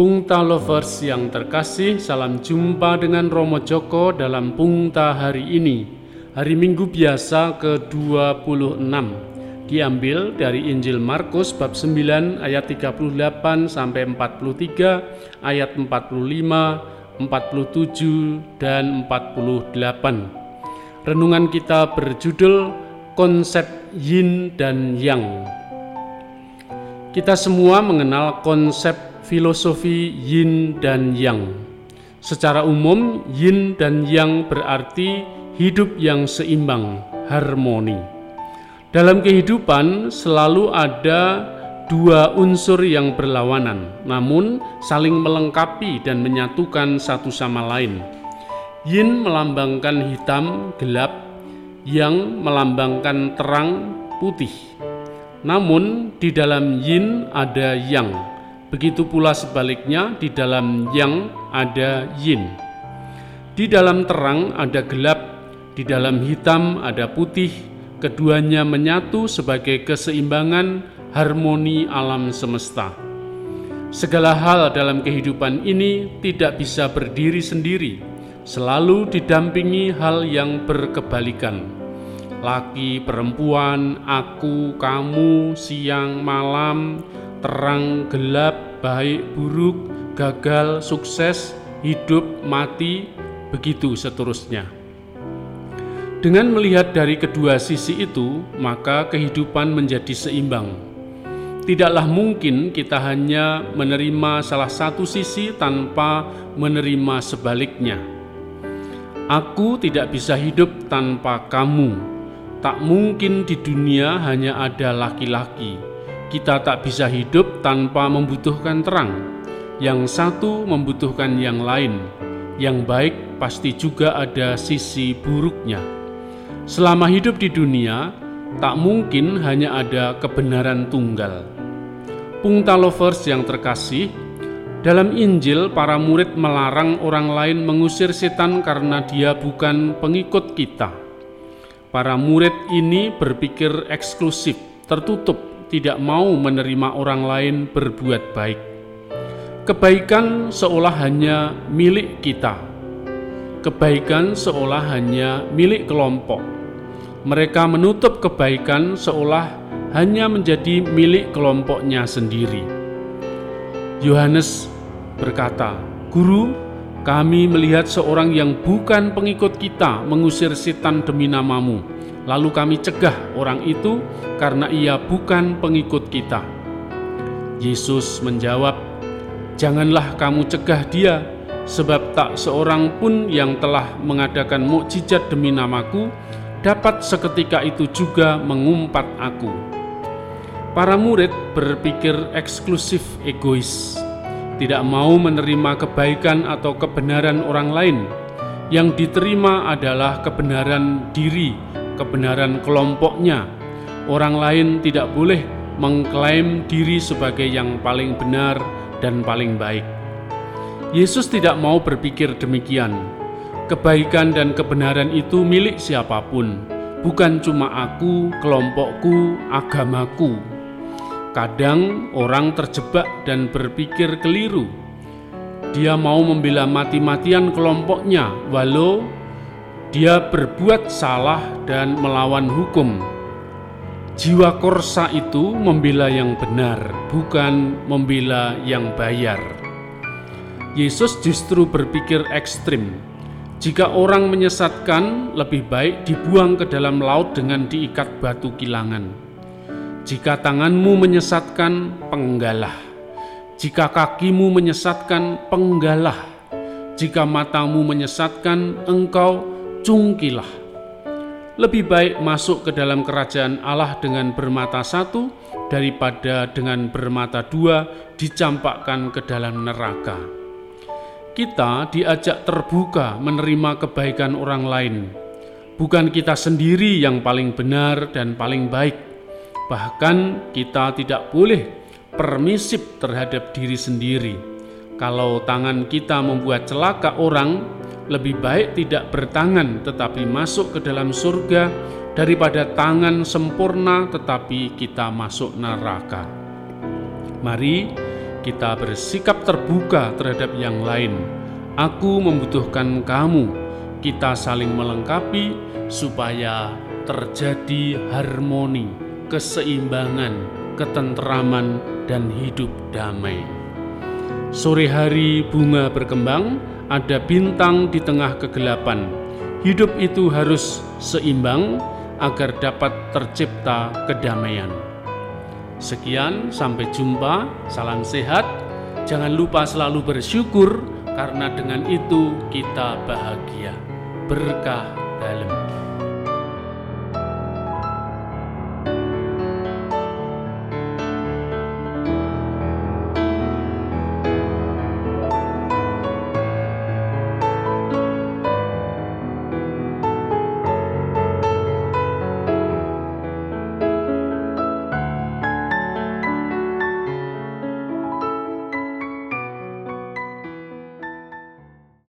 Pungta Lovers yang terkasih, salam jumpa dengan Romo Joko dalam Pungta hari ini. Hari Minggu biasa ke-26 diambil dari Injil Markus bab 9 ayat 38 sampai 43, ayat 45, 47 dan 48. Renungan kita berjudul konsep yin dan yang. Kita semua mengenal konsep filosofi yin dan yang. Secara umum, yin dan yang berarti hidup yang seimbang, harmoni. Dalam kehidupan selalu ada dua unsur yang berlawanan, namun saling melengkapi dan menyatukan satu sama lain. Yin melambangkan hitam, gelap, yang melambangkan terang, putih. Namun di dalam yin ada yang, Begitu pula sebaliknya di dalam yang ada yin. Di dalam terang ada gelap, di dalam hitam ada putih, keduanya menyatu sebagai keseimbangan harmoni alam semesta. Segala hal dalam kehidupan ini tidak bisa berdiri sendiri, selalu didampingi hal yang berkebalikan. Laki, perempuan, aku, kamu, siang, malam, terang, gelap, baik, buruk, gagal, sukses, hidup, mati, begitu seterusnya. Dengan melihat dari kedua sisi itu, maka kehidupan menjadi seimbang. Tidaklah mungkin kita hanya menerima salah satu sisi tanpa menerima sebaliknya. Aku tidak bisa hidup tanpa kamu. Tak mungkin di dunia hanya ada laki-laki kita tak bisa hidup tanpa membutuhkan terang. Yang satu membutuhkan yang lain. Yang baik pasti juga ada sisi buruknya. Selama hidup di dunia, tak mungkin hanya ada kebenaran tunggal. Pungta lovers yang terkasih, dalam Injil para murid melarang orang lain mengusir setan karena dia bukan pengikut kita. Para murid ini berpikir eksklusif, tertutup, tidak mau menerima orang lain berbuat baik. Kebaikan seolah hanya milik kita. Kebaikan seolah hanya milik kelompok. Mereka menutup kebaikan seolah hanya menjadi milik kelompoknya sendiri. Yohanes berkata, "Guru, kami melihat seorang yang bukan pengikut kita mengusir setan demi namamu." Lalu kami cegah orang itu karena ia bukan pengikut kita. Yesus menjawab, "Janganlah kamu cegah dia, sebab tak seorang pun yang telah mengadakan mukjizat demi namaku dapat seketika itu juga mengumpat aku." Para murid berpikir eksklusif egois, tidak mau menerima kebaikan atau kebenaran orang lain. Yang diterima adalah kebenaran diri kebenaran kelompoknya. Orang lain tidak boleh mengklaim diri sebagai yang paling benar dan paling baik. Yesus tidak mau berpikir demikian. Kebaikan dan kebenaran itu milik siapa pun, bukan cuma aku, kelompokku, agamaku. Kadang orang terjebak dan berpikir keliru. Dia mau membela mati-matian kelompoknya, walau dia berbuat salah dan melawan hukum. Jiwa korsa itu membela yang benar, bukan membela yang bayar. Yesus justru berpikir ekstrim. Jika orang menyesatkan, lebih baik dibuang ke dalam laut dengan diikat batu kilangan. Jika tanganmu menyesatkan, penggalah. Jika kakimu menyesatkan, penggalah. Jika matamu menyesatkan, engkau cungkilah. Lebih baik masuk ke dalam kerajaan Allah dengan bermata satu daripada dengan bermata dua dicampakkan ke dalam neraka. Kita diajak terbuka menerima kebaikan orang lain. Bukan kita sendiri yang paling benar dan paling baik. Bahkan kita tidak boleh permisif terhadap diri sendiri. Kalau tangan kita membuat celaka orang, lebih baik tidak bertangan tetapi masuk ke dalam surga daripada tangan sempurna tetapi kita masuk neraka. Mari kita bersikap terbuka terhadap yang lain. Aku membutuhkan kamu. Kita saling melengkapi supaya terjadi harmoni, keseimbangan, ketentraman, dan hidup damai. Sore hari bunga berkembang, ada bintang di tengah kegelapan. Hidup itu harus seimbang agar dapat tercipta kedamaian. Sekian, sampai jumpa. Salam sehat. Jangan lupa selalu bersyukur, karena dengan itu kita bahagia. Berkah dalam